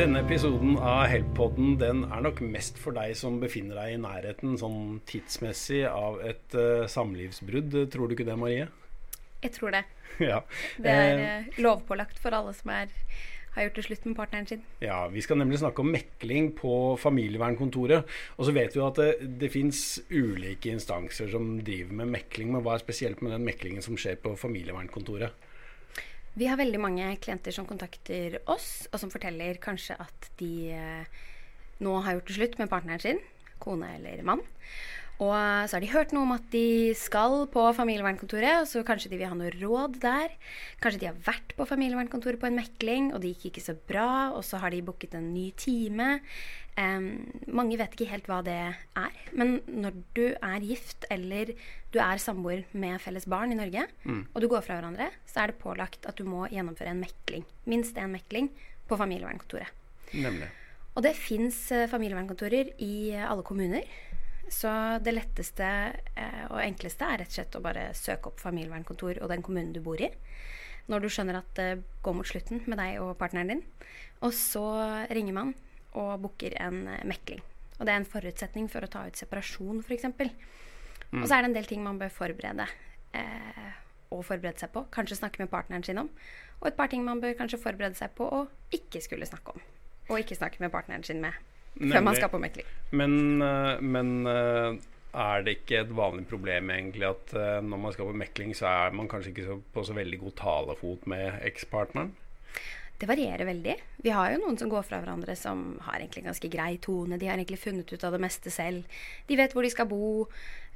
Denne episoden av Help-podden den er nok mest for deg som befinner deg i nærheten sånn tidsmessig av et uh, samlivsbrudd. Tror du ikke det, Marie? Jeg tror det. ja. Det er uh, lovpålagt for alle som er, har gjort det slutt med partneren sin. Ja, Vi skal nemlig snakke om mekling på familievernkontoret. Og så vet vi at det, det fins ulike instanser som driver med mekling. Men hva er spesielt med den meklingen som skjer på familievernkontoret? Vi har veldig mange klienter som kontakter oss, og som forteller kanskje at de eh, nå har gjort det slutt med partneren sin, kone eller mann. Og så har de hørt noe om at de skal på familievernkontoret, og så kanskje de vil ha noe råd der. Kanskje de har vært på familievernkontoret på en mekling, og det gikk ikke så bra, og så har de booket en ny time. Um, mange vet ikke helt hva det er. Men når du er gift eller du er samboer med felles barn i Norge, mm. og du går fra hverandre, så er det pålagt at du må gjennomføre en mekling. Minst én mekling på familievernkontoret. Nemlig. Og det fins uh, familievernkontorer i uh, alle kommuner. Så det letteste eh, og enkleste er rett og slett å bare søke opp familievernkontor og den kommunen du bor i. Når du skjønner at det går mot slutten med deg og partneren din. Og så ringer man og booker en eh, mekling. Og det er en forutsetning for å ta ut separasjon, f.eks. Mm. Og så er det en del ting man bør forberede. Eh, og forberede seg på. Kanskje snakke med partneren sin om. Og et par ting man bør kanskje forberede seg på å ikke skulle snakke om. Og ikke snakke med partneren sin med før man skal på mekling. Men, eh, men, eh, er det ikke et vanlig problem egentlig at eh, når man skal på mekling, så er man kanskje ikke så, på så veldig god talefot med ekspartneren? Det varierer veldig. Vi har jo noen som går fra hverandre som har egentlig ganske grei tone. De har egentlig funnet ut av det meste selv. De vet hvor de skal bo.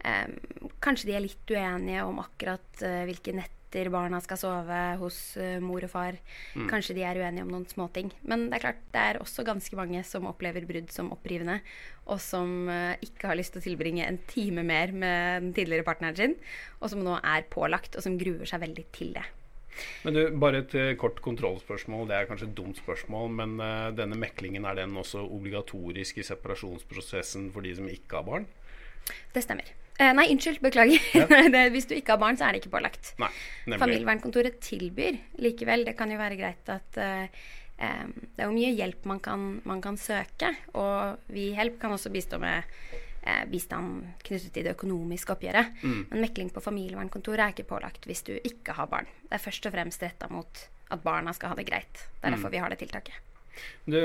Um, kanskje de er litt uenige om akkurat uh, hvilke nett netter barna skal sove hos uh, mor og far. Mm. Kanskje de er uenige om noen småting. Men det er klart, det er også ganske mange som opplever brudd som opprivende, og som uh, ikke har lyst til å tilbringe en time mer med den tidligere partneren sin, og som nå er pålagt, og som gruer seg veldig til det. Men du, Bare et uh, kort kontrollspørsmål. Det er kanskje et dumt spørsmål, men denne meklingen, er den også obligatorisk i separasjonsprosessen for de som ikke har barn? Det stemmer. Eh, nei, unnskyld. Beklager. Ja. det, hvis du ikke har barn, så er det ikke pålagt. Nei, Familievernkontoret tilbyr likevel. Det kan jo være greit at eh, det er jo mye hjelp man kan, man kan, søke. Og Vi i Help kan også bistå med eh, bistand knyttet til det økonomiske oppgjøret. Mm. Men mekling på familievernkontoret er ikke pålagt hvis du ikke har barn. Det er først og fremst retta mot at barna skal ha det greit. Det er derfor mm. vi har det tiltaket. Du,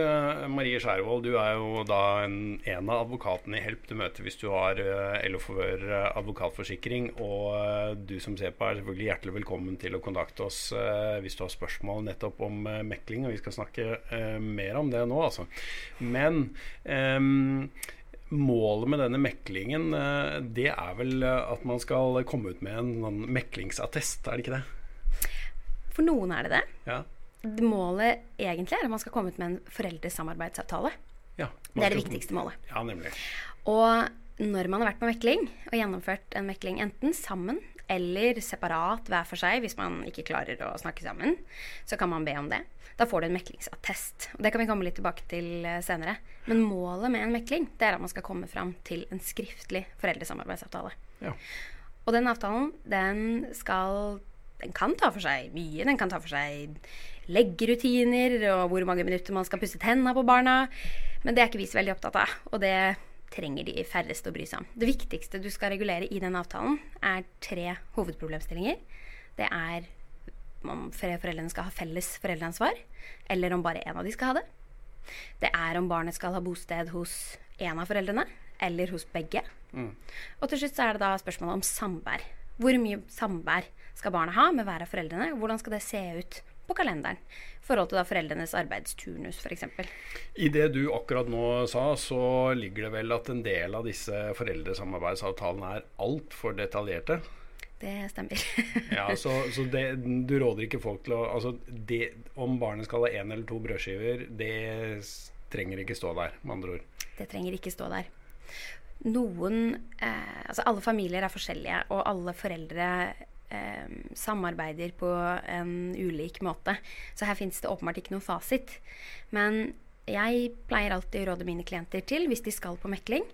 Marie Skjærvold, du er jo da en, en, av advokatene i Help du møter hvis du har eh, LO Favør uh, advokatforsikring. Og uh, du som ser på er selvfølgelig hjertelig velkommen til å kontakte oss hvis du har spørsmål nettopp om mekling. Og vi skal snakke mer om det nå, altså. Men um, Målet med denne meklingen det er vel at man skal komme ut med en, en meklingsattest, er det ikke det? For noen er det det. Ja målet egentlig er at man skal komme ut med en foreldresamarbeidsavtale. Ja, det er det viktigste målet. Ja, nemlig. Og når man har vært på mekling og gjennomført en mekling enten sammen eller separat hver for seg, hvis man ikke klarer å snakke sammen, så kan man be om det. Da får du en meklingsattest. Og det kan vi komme litt tilbake til eh, senere. Men målet med en mekling det er at man skal komme fram til en skriftlig foreldresamarbeidsavtale. Ja. Og den avtalen den skal den kan ta for seg mye. Den kan ta for seg leggerutiner og hvor mange minutter man skal pusse tennene på barna. Men det er ikke vi så veldig opptatt av. Og det trenger de færreste å bry seg om. Det viktigste du skal regulere i den avtalen, er tre hovedproblemstillinger. Det er om foreldrene skal ha felles foreldreansvar, eller om bare én av de skal ha det. Det er om barnet skal ha bosted hos én av foreldrene, eller hos begge. Mm. Og til slutt så er det da spørsmålet om samvær. Hvor mye samvær skal barnet ha med hver av foreldrene? Hvordan skal det se ut på kalenderen i forhold til da foreldrenes arbeidsturnus f.eks. I det du akkurat nå sa, så ligger det vel at en del av disse foreldresamarbeidsavtalene er altfor detaljerte? Det stemmer. ja, Så, så det, du råder ikke folk til å altså det, Om barnet skal ha én eller to brødskiver, det trenger ikke stå der, med andre ord. Det trenger ikke stå der. Noen eh, Altså alle familier er forskjellige, og alle foreldre eh, samarbeider på en ulik måte. Så her fins det åpenbart ikke noen fasit. Men jeg pleier alltid å råde mine klienter til, hvis de skal på mekling,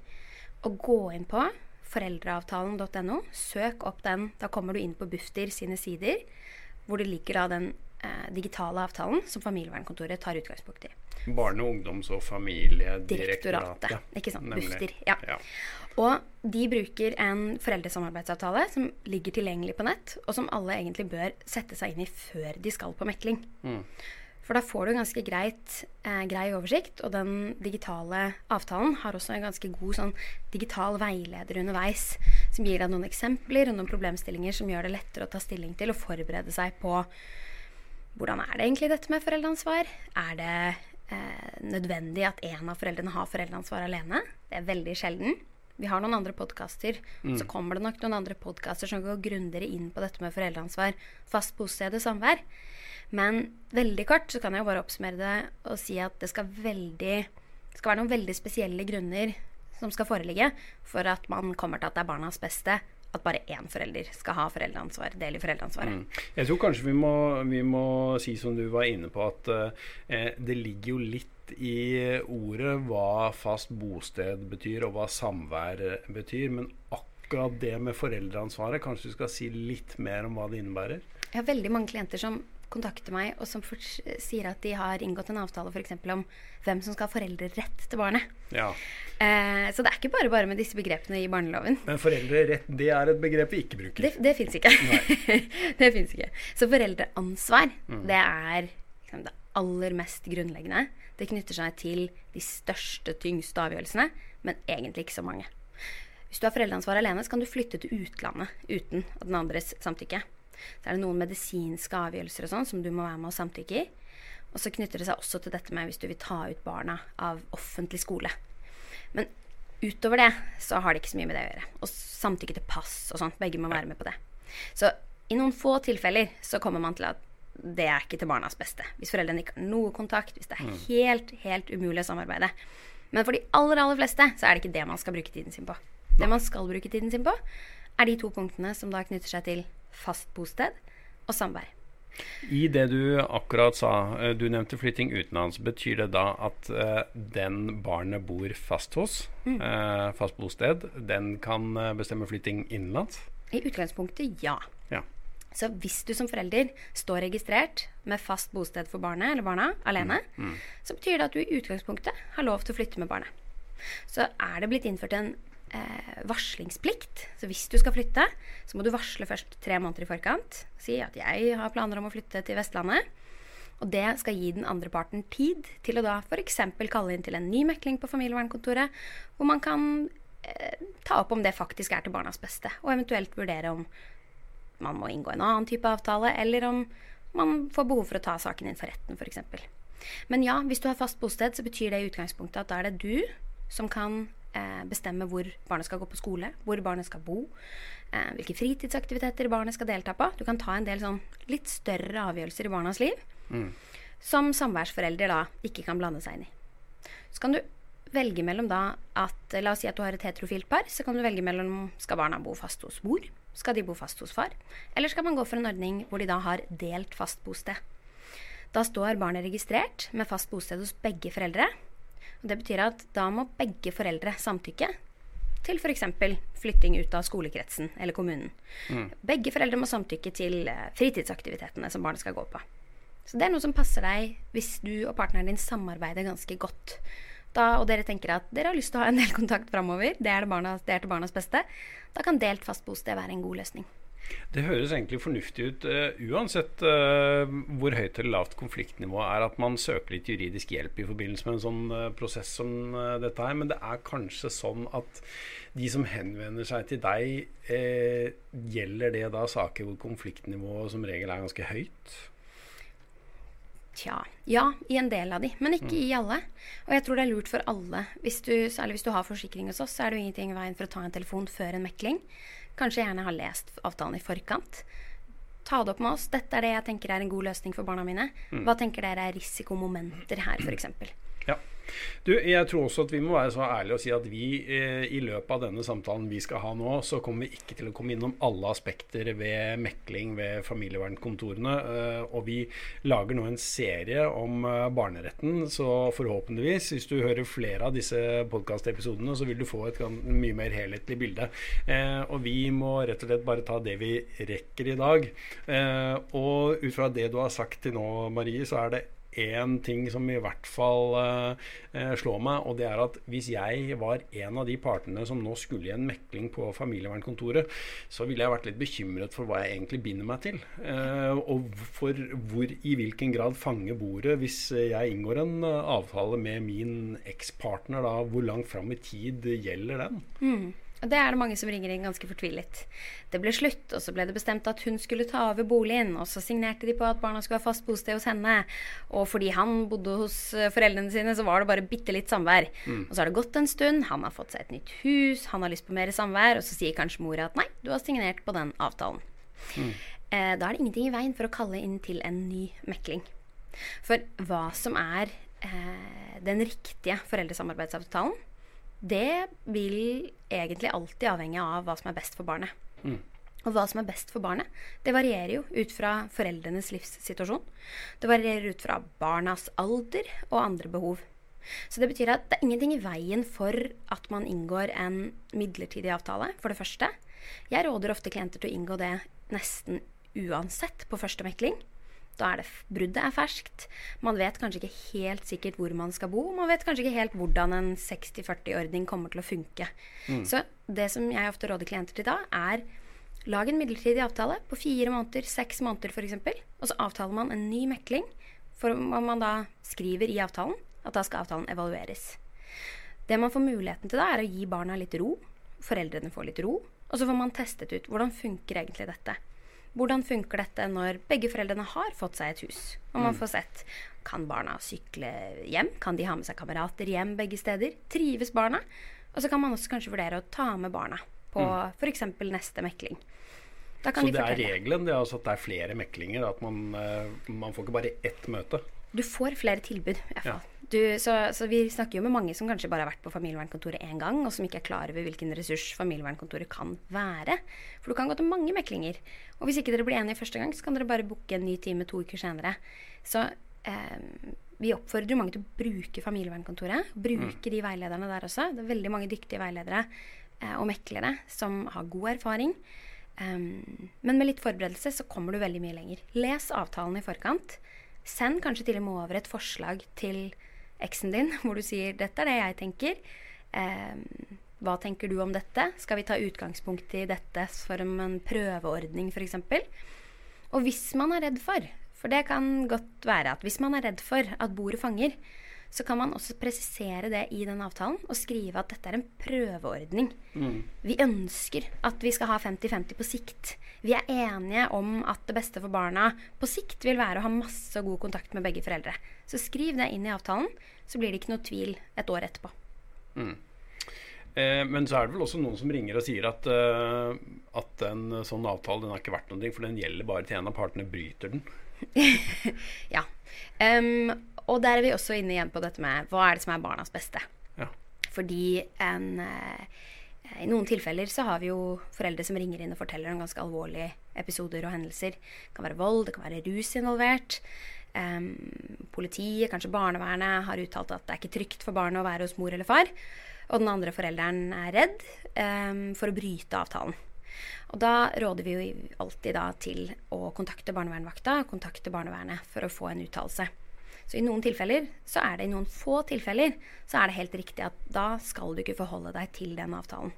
å gå inn på foreldreavtalen.no. Søk opp den. Da kommer du inn på Bufdir sine sider, hvor det ligger da den eh, digitale avtalen som familievernkontoret tar utgangspunkt i. Barne-, ungdoms- og familiedirektoratet. Ikke sant. Bufdir. Ja. Ja. Og de bruker en foreldresamarbeidsavtale som ligger tilgjengelig på nett, og som alle egentlig bør sette seg inn i før de skal på mekling. For da får du en ganske greit, eh, grei oversikt, og den digitale avtalen har også en ganske god sånn digital veileder underveis, som gir deg noen eksempler og noen problemstillinger som gjør det lettere å ta stilling til og forberede seg på hvordan er det egentlig dette med foreldreansvar? Er det eh, nødvendig at en av foreldrene har foreldreansvar alene? Det er veldig sjelden. Vi har noen andre podkaster. Så kommer det nok noen andre podkaster som går grundigere inn på dette med foreldreansvar, fast bosted og samvær. Men veldig kort så kan jeg jo bare oppsummere det og si at det skal, veldig, det skal være noen veldig spesielle grunner som skal foreligge for at man kommer til at det er barnas beste at bare én forelder skal ha foreldreansvar, del i foreldreansvaret. Jeg tror kanskje vi må, vi må si som du var inne på, at eh, det ligger jo litt i ordet hva fast bosted betyr, og hva samvær betyr. Men akkurat det med foreldreansvaret, kanskje du skal si litt mer om hva det innebærer? Jeg har veldig mange klienter som kontakter meg og som sier at de har inngått en avtale f.eks. om hvem som skal ha foreldrerett til barnet. Ja. Eh, så det er ikke bare bare med disse begrepene i barneloven. Men foreldrerett, det er et begrep vi ikke bruker. Det, det fins ikke. det fins ikke. Så foreldreansvar, det er liksom, det aller mest grunnleggende. Det knytter seg til de største, tyngste avgjørelsene, men egentlig ikke så mange. Hvis du har foreldreansvar alene, så kan du flytte til utlandet uten den andres samtykke. Så er det noen medisinske avgjørelser og sånn som du må være med å samtykke i. Og så knytter det seg også til dette med hvis du vil ta ut barna av offentlig skole. Men utover det så har det ikke så mye med det å gjøre. Og samtykke til pass og sånt. Begge må være med på det. Så i noen få tilfeller så kommer man til at det er ikke til barnas beste. Hvis foreldrene ikke har noe kontakt, hvis det er helt, helt umulig å samarbeide. Men for de aller, aller fleste så er det ikke det man skal bruke tiden sin på. Det man skal bruke tiden sin på, er de to punktene som da knytter seg til fast bosted og samvær. I det du akkurat sa, eh, du nevnte flytting utenlands. Betyr det da at uh, den barnet bor fast hos, eh, fast bosted, den kan bestemme flytting innenlands? I utgangspunktet ja. Ja. Så hvis du som forelder står registrert med fast bosted for barnet eller barna alene, så betyr det at du i utgangspunktet har lov til å flytte med barnet. Så er det blitt innført en eh, varslingsplikt. Så hvis du skal flytte, så må du varsle først tre måneder i forkant. Si at jeg har planer om å flytte til Vestlandet. Og det skal gi den andre parten tid til å da f.eks. kalle inn til en ny mekling på familievernkontoret, hvor man kan eh, ta opp om det faktisk er til barnas beste, og eventuelt vurdere om man må inngå en annen type avtale, eller om man får behov for å ta saken inn for retten, f.eks. Men ja, hvis du har fast bosted, så betyr det i utgangspunktet at da er det du som kan bestemme hvor barnet skal gå på skole, hvor barnet skal bo, eh, hvilke fritidsaktiviteter barnet skal delta på. Du kan ta en del sånn litt større avgjørelser i barnas liv som samværsforelder da ikke kan blande seg inn i. Så kan du velge mellom da at La oss si at du har et heterofilt par. Så kan du velge mellom skal barna bo fast hos mor, skal de bo fast hos far, eller skal man gå for en ordning hvor de da har delt fast bosted. Da står barnet registrert med fast bosted hos begge foreldre. Det betyr at da må begge foreldre samtykke til f.eks. flytting ut av skolekretsen eller kommunen. Begge foreldre må samtykke til eh, fritidsaktivitetene som barnet skal gå på. Så det er noe som passer deg hvis du og partneren din samarbeider ganske godt. Da, og dere tenker at dere har lyst til å ha en del kontakt framover, det, er det det er til barnas beste, da kan delt fast bosted være en god løsning. Det høres egentlig fornuftig ut, uh, uansett uh, hvor høyt eller lavt konfliktnivået er, at man søker litt juridisk hjelp i forbindelse med en sånn uh, prosess som dette her. Men det er kanskje sånn at de som henvender seg til deg, gjelder det da saker hvor konfliktnivået som regel er ganske høyt? Tja, ja, i en del av de, men ikke i alle. Og jeg tror det er lurt for alle. Hvis du, særlig hvis du har forsikring hos oss, så er det jo ingenting i veien for å ta en telefon før en mekling. Kanskje gjerne har lest avtalen i forkant. Ta det opp med oss. Dette er det jeg tenker er en god løsning for barna mine. Hva tenker dere er risikomomenter her, f.eks.? Ja. Du, jeg tror også at vi må være så ærlige og si at vi eh, i løpet av denne samtalen vi skal ha nå, så kommer vi ikke til å komme innom alle aspekter ved mekling ved familievernkontorene. Eh, og vi lager nå en serie om eh, barneretten, så forhåpentligvis, hvis du hører flere av disse podkastepisodene, så vil du få et mye mer helhetlig bilde. Eh, og vi må rett og slett bare ta det vi rekker i dag. Eh, og ut fra det du har sagt til nå, Marie, så er det én ting som i hvert fall uh, slår meg, og det er at hvis jeg var en av de partene som nå skulle i en mekling på familievernkontoret, så ville jeg vært litt bekymret for hva jeg egentlig binder meg til. Uh, og for hvor i hvilken grad fange bordet hvis jeg inngår en avtale med min ekspartner, da, hvor langt fram i tid gjelder den? Mm. Det er det mange som ringer inn ganske fortvilet. Det ble slutt, og så ble det bestemt at hun skulle ta over boligen. Og så signerte de på at barna skulle ha fast bosted hos henne. Og fordi han bodde hos eh, foreldrene sine, så var det bare bitte litt samvær. Mm. Og så har det gått en stund, han har fått seg et nytt hus, han har lyst på mer samvær, og så sier kanskje mora at nei, du har signert på den avtalen. Mm. Eh, da er det ingenting i veien for å kalle inn til en ny mekling. For hva som er eh, den riktige foreldresamarbeidsavtalen, det vil egentlig alltid avhenge av hva som er best for barnet. Mm. Og hva som er best for barnet, det varierer jo ut fra foreldrenes livssituasjon. Det varierer ut fra barnas alder og andre behov. Så det betyr at det er ingenting i veien for at man inngår en midlertidig avtale, for det første. Jeg råder ofte klienter til å inngå det nesten uansett på første mekling. Da er det bruddet er ferskt. Man vet kanskje ikke helt sikkert hvor man skal bo. Man vet kanskje ikke helt hvordan en 60-40-ordning kommer til å funke. Mm. Så det som jeg ofte råder klienter til da, er lag en midlertidig avtale på fire måneder, seks måneder f.eks. Og så avtaler man en ny mekling. For man da skriver i avtalen at da skal avtalen evalueres. Det man får muligheten til da, er å gi barna litt ro. Foreldrene får litt ro. Og så får man testet ut hvordan funker egentlig dette. Hvordan funker dette når begge foreldrene har fått seg et hus? Og man mm. får sett kan barna sykle hjem? Kan de ha med seg kamerater hjem begge steder? Trives barna? Og så kan man også kanskje vurdere å ta med barna på mm. f.eks. neste mekling. så de det er regelen, det er altså at det er flere meklinger? At man, uh, man får ikke bare ett møte? Du får flere tilbud. i hvert fall. Ja. Du, så, så, vi snakker jo med mange som kanskje bare har vært på familievernkontoret én gang, og som ikke er klar over hvilken ressurs familievernkontoret kan være. For du kan gå til mange meklinger. Og hvis ikke dere blir enige første gang, så kan dere bare booke en ny time to uker senere. Så eh, vi oppfordrer mange til å bruke familievernkontoret. Bruke mm. de veilederne der også. Det er veldig mange dyktige veiledere eh, og meklere som har god erfaring. Um, men med litt forberedelse så kommer du veldig mye lenger. Les avtalen i forkant. Send kanskje til og med over et forslag til eksen din, hvor du sier 'Dette er det jeg tenker'. Eh, hva tenker du om dette? Skal vi ta utgangspunkt i dette som en prøveordning, f.eks.? Og hvis man er redd for, for det kan godt være at hvis man er redd for at bordet fanger, så kan man også presisere det i den avtalen og skrive at dette er en prøveordning. Mm. Vi ønsker at vi skal ha 50-50 på sikt. Vi er enige om at det beste for barna på sikt vil være å ha masse god kontakt med begge foreldre. Så skriv det inn i avtalen, så blir det ikke noe tvil et år etterpå. Mm. Eh, men så er det vel også noen som ringer og sier at, uh, at en sånn avtale den har ikke vært noe, for den gjelder bare til en av partene bryter den. ja. Um, og der er vi også inne igjen på dette med hva er det som er barnas beste. Ja. Fordi en, eh, i noen tilfeller så har vi jo foreldre som ringer inn og forteller om ganske alvorlige episoder og hendelser. Det kan være vold, det kan være rus involvert. Um, politiet, kanskje barnevernet, har uttalt at det er ikke trygt for barnet å være hos mor eller far. Og den andre forelderen er redd um, for å bryte avtalen. Og da råder vi jo alltid da til å kontakte barnevernvakta, kontakte barnevernet for å få en uttalelse. Så i noen tilfeller, så er det i noen få tilfeller, så er det helt riktig at da skal du ikke forholde deg til den avtalen.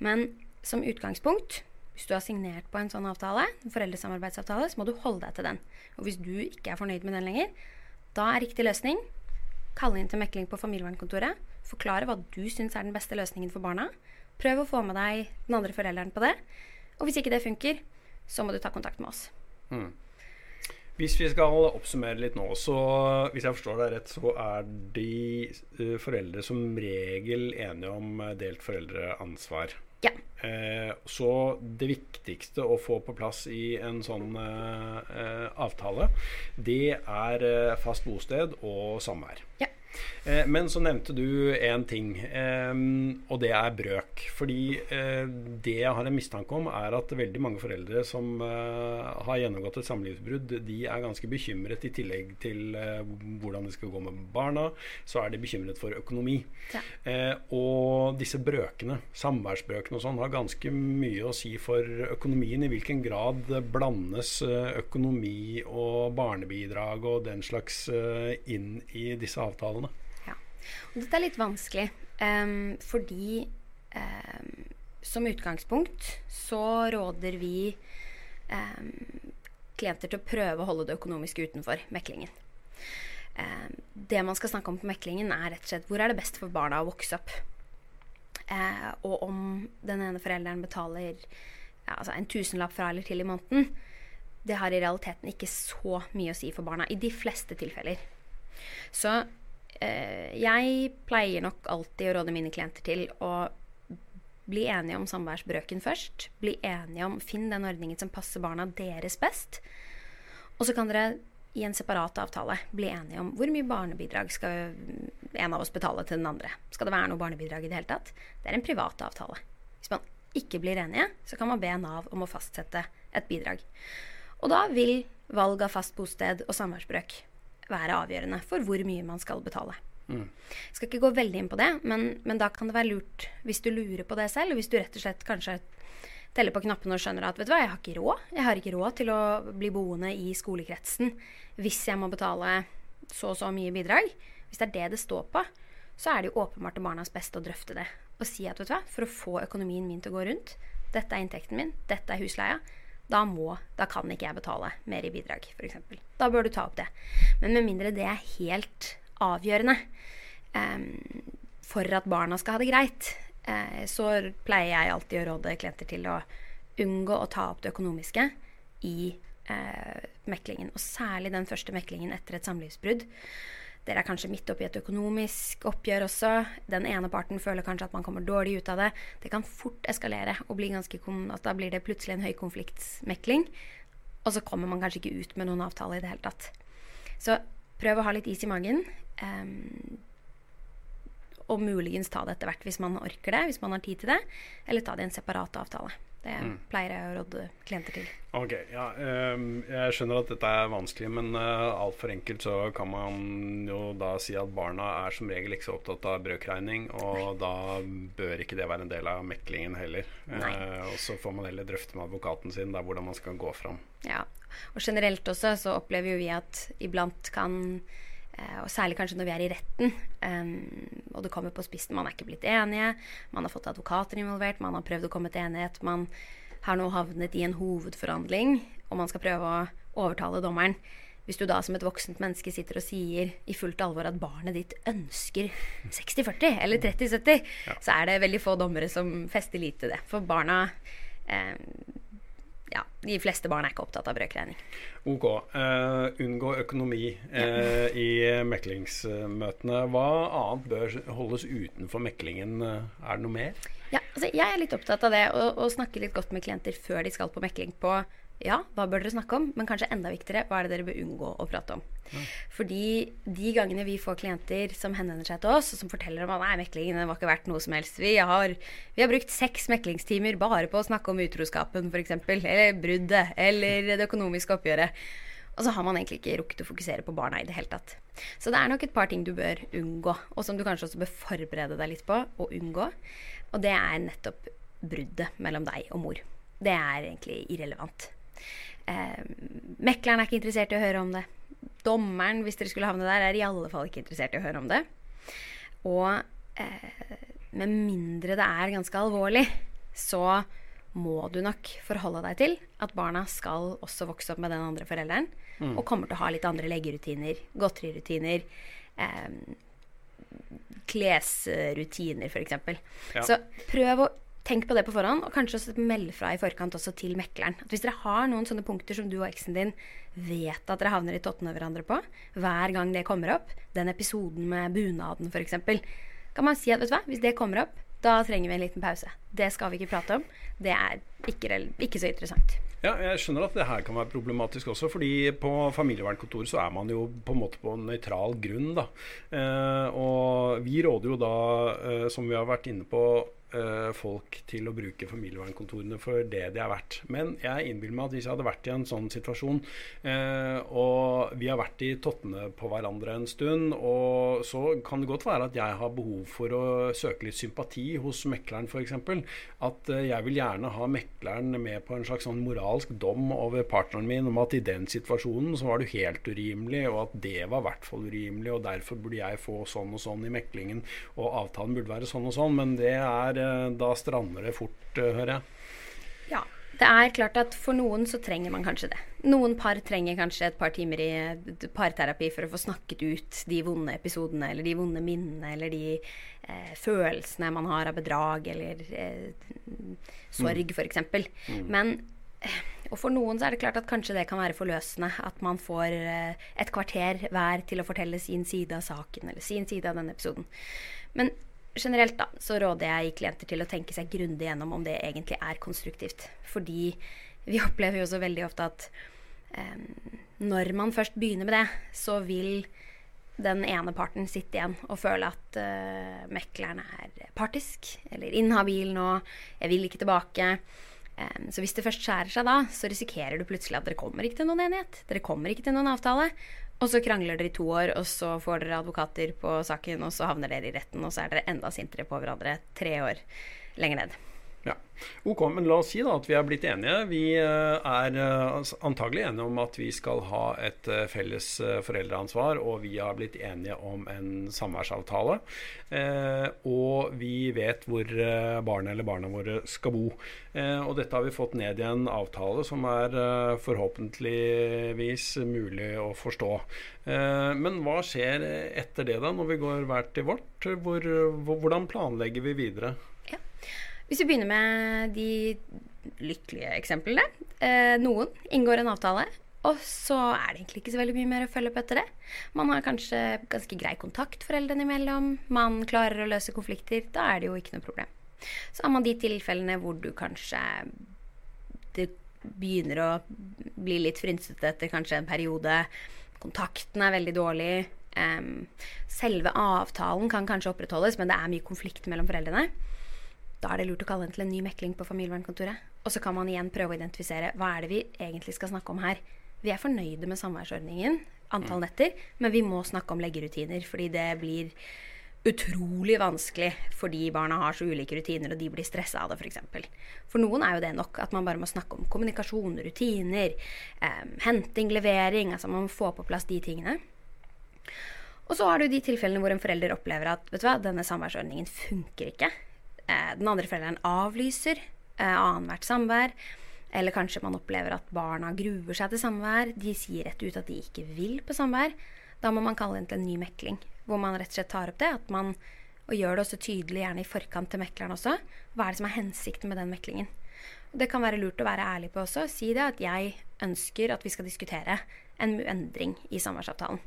Men som utgangspunkt, hvis du har signert på en sånn avtale, en foreldresamarbeidsavtale, så må du holde deg til den. Og hvis du ikke er fornøyd med den lenger, da er riktig løsning kalle inn til mekling på familievernkontoret, forklare hva du syns er den beste løsningen for barna. Prøv å få med deg den andre forelderen på det. Og hvis ikke det funker, så må du ta kontakt med oss. Mm. Hvis vi skal oppsummere litt nå, så hvis jeg forstår deg rett, så er de uh, foreldre som regel enige om uh, delt foreldreansvar. Ja. Uh, så det viktigste å få på plass i en sånn avtale, det er fast bosted og samvær. Ja. Eh, men så nevnte du én ting, eh, og det er brøk. Fordi eh, det jeg har en mistanke om, er at veldig mange foreldre som har gjennomgått et samlivsbrudd, de er ganske bekymret i tillegg til hvordan det skal gå med barna. Så er de bekymret for økonomi. Ja. Og disse brøkene, samværsbrøkene og sånn, har ganske mye å si for økonomien. I hvilken grad blandes økonomi og barnebidrag og den slags inn i disse avtalene? Og dette er litt vanskelig, um, fordi um, som utgangspunkt så råder vi um, klienter til å prøve å holde det økonomiske utenfor meklingen. det man skal snakke om på meklingen, er rett og slett hvor er det best for barna å vokse opp. Uh, og om den ene forelderen betaler ja, altså en tusenlapp fra eller til i måneden, det har i realiteten ikke så mye å si for barna. I de fleste tilfeller. Så jeg pleier nok alltid å råde mine klienter til å bli enige om samværsbrøken først. Bli enige om Finn den ordningen som passer barna deres best. Og så kan dere i en separat avtale bli enige om hvor mye barnebidrag skal en av oss betale til den andre. Skal det være noe barnebidrag i det hele tatt? Det er en privat avtale. Hvis man ikke blir enige, så kan man be Nav om å fastsette et bidrag. Og da vil valg av fast bosted og samværsbrøk være avgjørende for hvor mye man skal betale. Mm. Jeg skal ikke gå veldig inn på det, men, men, da kan det være lurt hvis du lurer på det selv, hvis du rett og slett kanskje teller på knappene og skjønner at vet du hva, jeg har ikke råd. Jeg har ikke råd til å bli boende i skolekretsen hvis jeg må betale så og så mye bidrag. Hvis det er det det står på, så er det jo åpenbart til barnas beste å drøfte det. Og si at vet du hva, for å få økonomien min til å gå rundt, dette er inntekten min, dette er husleia, da, må, da kan ikke jeg betale mer i bidrag, f.eks. Da bør du ta opp det. Men med mindre det er helt avgjørende um, for at barna skal ha det greit, uh, så pleier jeg alltid å råde klienter til å unngå å ta opp det økonomiske i uh, meklingen. Og særlig den første meklingen etter et samlivsbrudd. Dere er kanskje midt oppi et økonomisk oppgjør også. Den ene parten føler kanskje at man kommer dårlig ut av det. Det kan fort eskalere og bli ganske at da blir det plutselig en høykonfliktsmekling. Og så kommer man kanskje ikke ut med noen avtale i det hele tatt. Så prøv å ha litt is i magen. Um, og muligens ta det etter hvert hvis man orker det, hvis man har tid til det. Eller ta det i en separat avtale. Det mm. pleier jeg å råde klienter til. Ok, ja, um, Jeg skjønner at dette er vanskelig, men uh, altfor enkelt så kan man jo da si at barna er som regel ikke så opptatt av brøkregning, og Nei. da bør ikke det være en del av meklingen heller. Uh, og så får man heller drøfte med advokaten sin der hvordan man skal gå fram. Ja, og generelt også så opplever jo vi at iblant kan Eh, og særlig kanskje når vi er i retten um, og det kommer på spissen. Man er ikke blitt enige, man har fått advokater involvert, man har prøvd å komme til enighet. Man har nå havnet i en hovedforhandling, og man skal prøve å overtale dommeren. Hvis du da som et voksent menneske sitter og sier i fullt alvor at barnet ditt ønsker 60-40 eller 30-70, ja. så er det veldig få dommere som fester lit til det. For barna eh, ja, de fleste barn er ikke opptatt av brøkregning. Ok. Uh, unngå økonomi uh, i meklingsmøtene. Hva annet bør holdes utenfor meklingen? Er det noe mer? Ja, altså jeg er litt opptatt av det å, snakke litt godt med klienter før de skal på mekling på ja, hva bør dere snakke om? Men kanskje enda viktigere, hva er det dere bør unngå å prate om? Ja. Fordi de gangene vi får klienter som henvender seg til oss, og som forteller om at nei, meklingen var ikke verdt noe som helst Vi har, vi har brukt seks meklingstimer bare på å snakke om utroskapen, f.eks. Eller bruddet. Eller det økonomiske oppgjøret. Og så har man egentlig ikke rukket å fokusere på barna i det hele tatt. Så det er nok et par ting du bør unngå, og som du kanskje også bør forberede deg litt på å unngå. Og det er nettopp bruddet mellom deg og mor. Det er egentlig irrelevant. Eh, mekleren er ikke interessert i å høre om det. Dommeren, hvis dere skulle havne der, er i alle fall ikke interessert i å høre om det. Og eh, med mindre det er ganske alvorlig, så må du nok forholde deg til at barna skal også vokse opp med den andre forelderen. Mm. Og kommer til å ha litt andre leggerutiner, godterirutiner, eh, klesrutiner f.eks. Ja. Så prøv å Tenk på det på forhånd, og kanskje også meld fra i forkant også til mekleren. At hvis dere har noen sånne punkter som du og eksen din vet at dere havner i tottene hverandre på, hver gang det kommer opp, den episoden med bunaden f.eks., kan man si at vet du hva, hvis det kommer opp, Da trenger vi en liten pause. Det skal vi ikke prate om. Det er ikke, ikke så interessant. Ja, jeg skjønner at det her kan være problematisk også, fordi på familievernkontoret så er man jo på en måte på nøytral grunn, da. Eh, og vi råder jo da, eh, som vi har vært inne på, folk til å bruke familievernkontorene for det de er verdt. Men jeg innbiller meg at hvis jeg hadde vært i en sånn situasjon, uh, og vi har vært i tottene på hverandre en stund, og så kan det godt være at jeg har behov for å søke litt sympati hos mekleren f.eks. At uh, jeg vil gjerne ha mekleren med på en slags sånn moralsk dom over partneren min om at i den situasjonen så var du helt urimelig, og at det var i hvert fall urimelig, og derfor burde jeg få sånn og sånn i meklingen, og avtalen burde være sånn og sånn. Men det er da strander det fort, eh, hører jeg. Ja. Det er klart at for noen så trenger man kanskje det. Noen par trenger kanskje et par timer i parterapi for å få snakket ut de vonde episodene eller de vonde minnene eller de eh, følelsene man har av bedrag eller eh, sorg, mm. f.eks. Mm. Men eh, og for noen så er det klart at kanskje det kan være forløsende at man får eh, et kvarter hver til å fortelle sin side av saken eller sin side av den episoden. Men generelt da, så råder jeg klienter til å tenke seg grundig gjennom om det egentlig er konstruktivt. Fordi vi opplever jo så veldig ofte at eh, når man først begynner med det, så vil den ene parten sitte igjen og føle at uh, mekleren er partisk eller inhabil nå, jeg vil ikke tilbake. Um, så hvis det først skjærer seg da, så risikerer du plutselig at dere kommer ikke til noen enighet. Dere kommer ikke til noen avtale. Og så krangler dere i to år, og så får dere advokater på saken, og så havner dere i retten, og så er dere enda sintere på hverandre tre år lenger ned. Ja. Ok, men la oss si da at vi er blitt enige. Vi eh, er eh, antagelig enige om at vi skal ha et eh, felles foreldreansvar, og vi har blitt enige om en samværsavtale. Og vi vet hvor barnet eller barna våre skal bo. Og dette har vi fått ned i en avtale som er forhåpentligvis mulig å forstå. Men hva skjer etter det, da, når vi går hvert til vårt? Hvor, hvordan planlegger vi videre? Hvis vi begynner med de lykkelige eksemplene. Eh, noen inngår en avtale, og så er det egentlig ikke så veldig mye mer å følge opp etter det. Man har kanskje ganske grei kontakt foreldrene imellom. Man klarer å løse konflikter. Da er det jo ikke noe problem. Så har man de tilfellene hvor du kanskje Det begynner å bli litt frynsete etter kanskje en periode. Kontakten er veldig dårlig. Selve avtalen kan kanskje opprettholdes, men det er mye konflikt mellom foreldrene. Da er det lurt å kalle inn til en ny mekling på familievernkontoret. Og så kan man igjen prøve å identifisere hva er det vi egentlig skal snakke om her. Vi er fornøyde med samværsordningen, antall mm. netter, men vi må snakke om leggerutiner. Fordi det blir utrolig vanskelig fordi barna har så ulike rutiner, og de blir stressa av det, f.eks. For, for noen er jo det nok at man bare må snakke om kommunikasjon, rutiner, eh, henting, levering. Altså man må få på plass de tingene. Og så har du de tilfellene hvor en forelder opplever at vet du hva, denne samværsordningen funker ikke. Eh, den andre forelderen avlyser eh, annethvert samvær. Eller kanskje man opplever at barna gruer seg til samvær. De sier rett ut at de ikke vil på samvær. Da må man kalle inn til en ny mekling, hvor man rett og slett tar opp det. at man, Og gjør det også tydelig, gjerne i forkant til mekleren også, hva er det som er hensikten med den meklingen. Det kan være lurt å være ærlig på også. Si det at jeg ønsker at vi skal diskutere en endring i samværsavtalen.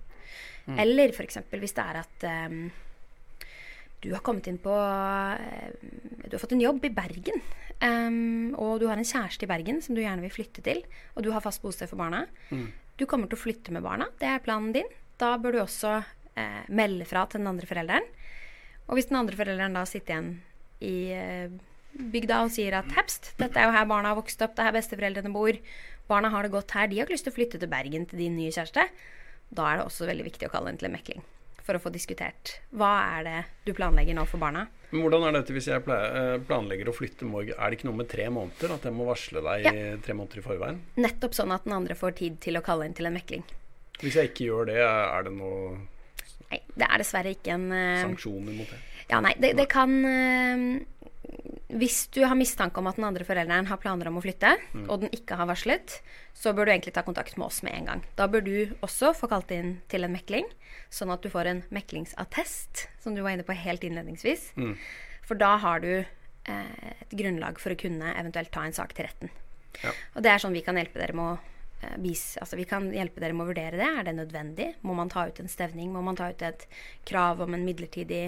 Mm. Eller f.eks. hvis det er at um, du har kommet inn på eh, Du har fått en jobb i Bergen. Um, og du har en kjæreste i Bergen som du gjerne vil flytte til. Og du har fast bosted for barna. Mm. Du kommer til å flytte med barna. Det er planen din. Da bør du også eh, melde fra til den andre forelderen. Og hvis den andre forelderen da sitter igjen i eh, bygda og sier at hepst, dette er jo her barna har vokst opp, det er her besteforeldrene bor, barna har det godt her, de har ikke lyst til å flytte til Bergen til din nye kjæreste, da er det også veldig viktig å kalle inn til en mekling for å få diskutert. Hva er det du planlegger nå for barna? Men hvordan er dette hvis jeg eh, planlegger å flytte morgen? Er det ikke noe med tre måneder? At jeg må varsle deg ja. tre måneder i forveien? Nettopp sånn at den andre får tid til å kalle inn til en mekling. Hvis jeg ikke gjør det, er det noe Nei, det er dessverre ikke en uh... Sanksjoner mot det? Ja, nei. Det, det kan uh, hvis du har mistanke om at den andre forelderen har planer om å flytte, mm. og den ikke har varslet, så bør du egentlig ta kontakt med oss med en gang. Da bør du også få kalt inn til en mekling, sånn at du får en meklingsattest, som du var inne på helt innledningsvis. Mm. For da har du eh, et grunnlag for å kunne eventuelt ta en sak til retten. Ja. Og det er sånn vi kan hjelpe dere med å eh, altså vi kan hjelpe dere med å vurdere det. Er det nødvendig? Må man ta ut en stevning? Må man ta ut et krav om en midlertidig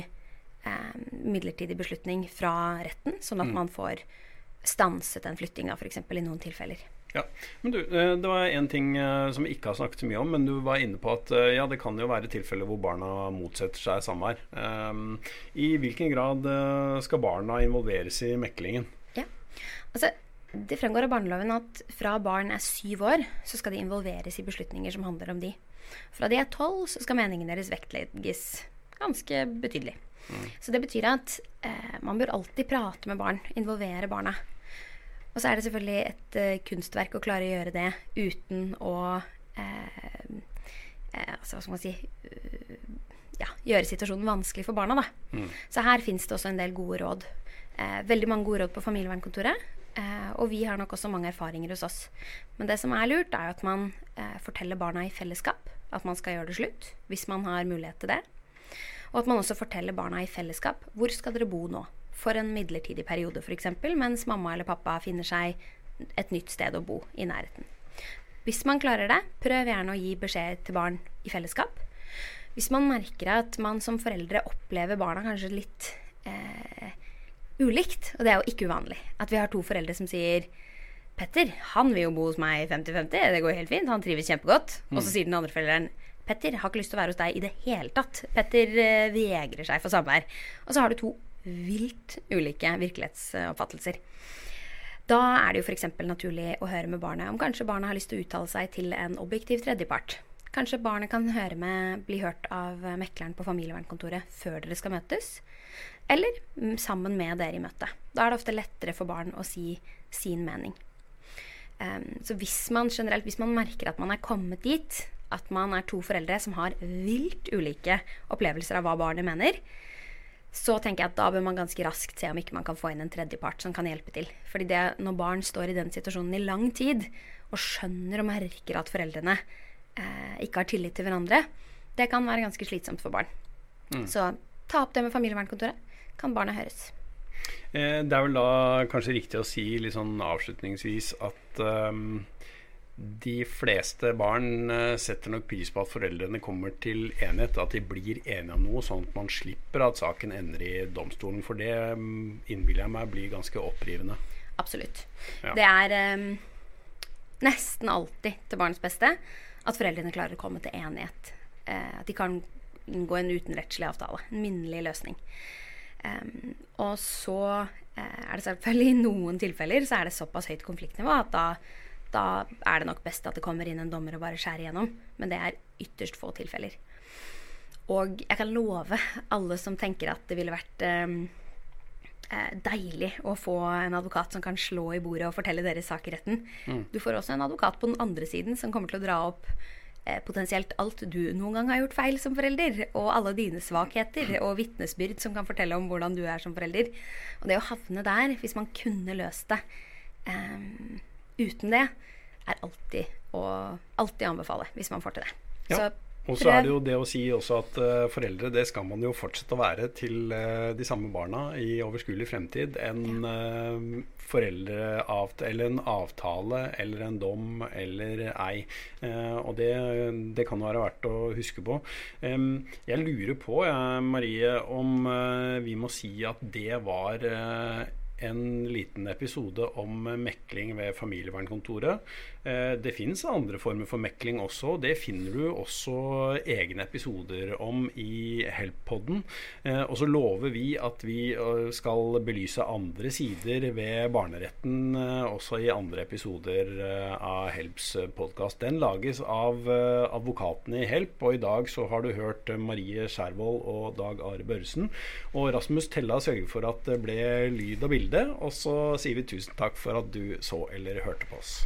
eh, midlertidig beslutning fra retten, sånn at man får stanset en flytting f.eks. i noen tilfeller. Ja, men du, eh, Det var én ting eh, som vi ikke har snakket så mye om, men du var inne på at eh, ja, det kan jo være tilfeller hvor barna motsetter seg samvær. Um, I hvilken grad skal barna involveres i meklingen? Ja, altså Det fremgår av barneloven at fra barn er syv år, så skal de involveres i beslutninger som handler om de. Fra de er tolv, så skal meningen deres vektlegges ganske betydelig. Mm. Så det betyr at eh, man bør alltid prate med barn, involvere barna. Og så er det selvfølgelig et eh, kunstverk å klare å gjøre det uten å eh, uh, altså, Hva skal man si ja, Gjøre situasjonen vanskelig for barna. Da. Mm. Så her fins det også en del gode råd. veldig mange gode råd på familievernkontoret. og vi har nok også mange erfaringer hos oss. Men det som er lurt, er at man forteller barna i fellesskap at man skal gjøre det slutt. Hvis man har mulighet til det. Og at man også forteller barna i fellesskap hvor skal dere bo nå for en midlertidig periode f.eks., mens mamma eller pappa finner seg et nytt sted å bo i nærheten. Hvis man klarer det, prøv gjerne å gi beskjed til barn i fellesskap. Hvis man merker at man som foreldre opplever barna kanskje litt eh, ulikt, og det er jo ikke uvanlig, at vi har to foreldre som sier Petter, han vil jo bo hos meg 50-50, det går helt fint, han trives kjempegodt. Mm. Og så sier den andre forelderen Petter har ikke lyst til å være hos deg i det hele tatt. Petter eh, vegrer seg for samvær. Og så har du to vilt ulike virkelighetsoppfattelser. Da er det jo f.eks. naturlig å høre med barnet om kanskje barnet har lyst til å uttale seg til en objektiv tredjepart. Kanskje barnet kan høre med, bli hørt av mekleren på familievernkontoret før dere skal møtes. Eller mm, sammen med dere i møtet. Da er det ofte lettere for barn å si sin mening. Um, så hvis man generelt, hvis man merker at man er kommet dit, at man er to foreldre som har vilt ulike opplevelser av hva barnet mener, så tenker jeg at da bør man ganske raskt se om ikke man kan få inn en tredjepart som kan hjelpe til. Fordi det, når barn står i den situasjonen i lang tid, og skjønner og merker at foreldrene eh, ikke har tillit til hverandre, det kan være ganske slitsomt for barn. Mm. Så ta opp det med familievernkontoret. Kan barna høres. Eh, det er vel da kanskje riktig å si litt sånn avslutningsvis at um de fleste barn eh, setter nok pris på at foreldrene kommer til enighet, at de blir enige om noe, sånn at man slipper at saken ender i domstolen. For det mm, innbiller jeg meg blir ganske opprivende. Absolutt. Ja. Det er um, nesten alltid til barnets beste at foreldrene klarer å komme til enighet. Uh, at de kan inngå en utenrettslig avtale. En minnelig løsning. Um, og så uh, er det selvfølgelig i noen tilfeller så er det såpass høyt konfliktnivå at da da er det nok best at det kommer inn en dommer og bare skjærer igjennom. Men det er ytterst få tilfeller. Og jeg kan love alle som tenker at det ville vært um, deilig å få en advokat som kan slå i bordet og fortelle deres sak i retten. Mm. Du får også en advokat på den andre siden som kommer til å dra opp eh, potensielt alt du noen gang har gjort feil som forelder, og alle dine svakheter, og vitnesbyrd som kan fortelle om hvordan du er som forelder. Og det å havne der, hvis man kunne løst det um, uten det er alltid å alltid anbefale hvis man får til det. Ja. og så er det jo det å si også at uh, foreldre det skal man jo fortsette å være til uh, de samme barna i overskuelig fremtid. En uh, foreldreavtale eller en avtale eller en dom eller ei. og det, det, kan være verdt å huske på. Um, jeg lurer på, Marie, om vi må si at det var en liten episode om mekling ved familievernkontoret. Eh, det finnes andre former for mekling også. Det finner du også egne episoder om i Help-podden. Eh, og så lover vi at vi eh, skal belyse andre sider ved barneretten også i andre episoder av Helps podkast. Den lages av advokatene i Help, og i dag så har du hørt Marie Skjærvold og Dag Are Børresen. Og Rasmus Tella sørger for at det ble lyd og bilde bildet. Og så sier vi tusen takk for at du så eller hørte på oss.